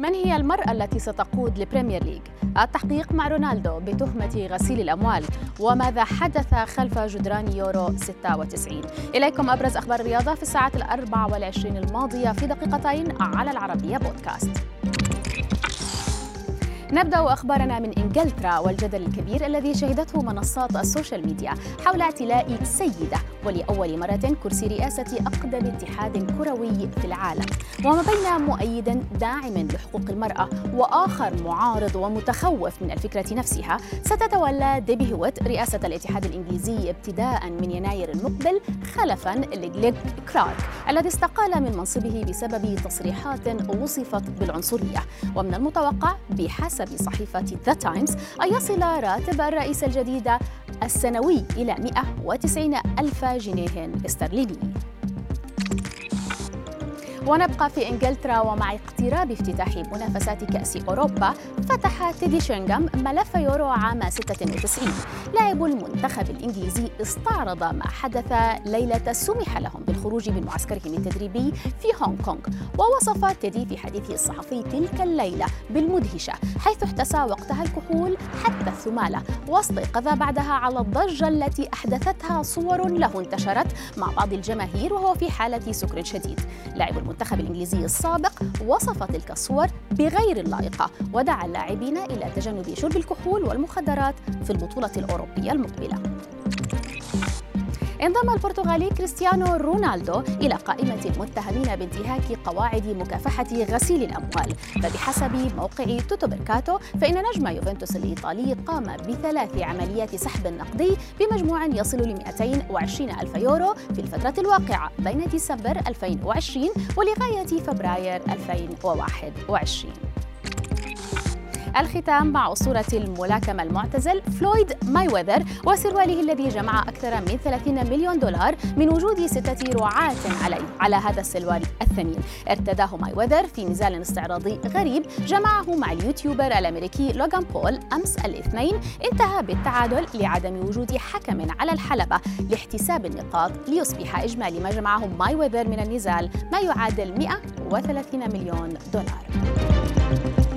من هي المرأة التي ستقود ال Premier League؟ التحقيق مع رونالدو بتهمة غسيل الأموال. وماذا حدث خلف جدران يورو 96 إليكم أبرز أخبار الرياضة في الساعات الأربع والعشرين الماضية في دقيقتين على العربية بودكاست. نبدأ أخبارنا من إنجلترا والجدل الكبير الذي شهدته منصات ال social media حول اعتلاء سيدة ولأول مرة كرسي رئاسة أقدم اتحاد كروي في العالم. وما بين مؤيد داعم لحقوق المرأة وآخر معارض ومتخوف من الفكرة نفسها ستتولى ديبي هيويت رئاسة الاتحاد الإنجليزي ابتداء من يناير المقبل خلفا لجريج كلارك الذي استقال من منصبه بسبب تصريحات وصفت بالعنصرية. ومن المتوقع بحسب صحيفة The Times أن يصل راتب الرئيس الجديد السنوي إلى 190 ألف جنيه استرليني. ونبقى في إنجلترا ومع اقتراب افتتاح منافسات كأس أوروبا فتح تيدي شينغهام ملف يورو عام 96 لاعب المنتخب الإنجليزي استعرض ما حدث ليلة سمح لهم بالخروج من معسكرهم التدريبي في هونغ كونغ ووصف تيدي في حديثه الصحفي تلك الليلة بالمدهشة حيث احتسى وقتها الكحول حتى الثمالة واستيقظ بعدها على الضجة التي أحدثتها صور له انتشرت مع بعض الجماهير وهو في حالة سكر شديد. لاعب المنتخب الإنجليزي السابق وصف تلك الصور بغير اللائقة ودعا اللاعبين إلى تجنب شرب الكحول والمخدرات في البطولة الأوروبية المقبلة. انضم البرتغالي كريستيانو رونالدو إلى قائمة المتهمين بانتهاك قواعد مكافحة غسيل الأموال. فبحسب موقع Tutto Mercato فإن نجم يوفنتوس الإيطالي قام بثلاث عمليات سحب نقدي بمجموع يصل ل 220 ألف يورو في الفترة الواقعة بين ديسمبر 2020 ولغاية فبراير 2021 الختام مع أسطورة الملاكمة المعتزل فلويد مايويذر وسرواله الذي جمع أكثر من 30 مليون دولار من وجود ستة رعاة عليه على هذا السروال الثمين. ارتداه مايويذر في نزال استعراضي غريب جمعه مع ال YouTuber الأمريكي لوغان بول أمس الاثنين. انتهى بالتعادل لعدم وجود حكم على الحلبة لاحتساب النقاط ليصبح إجمالي ما جمعه مايويذر من النزال ما يعادل 130 مليون دولار.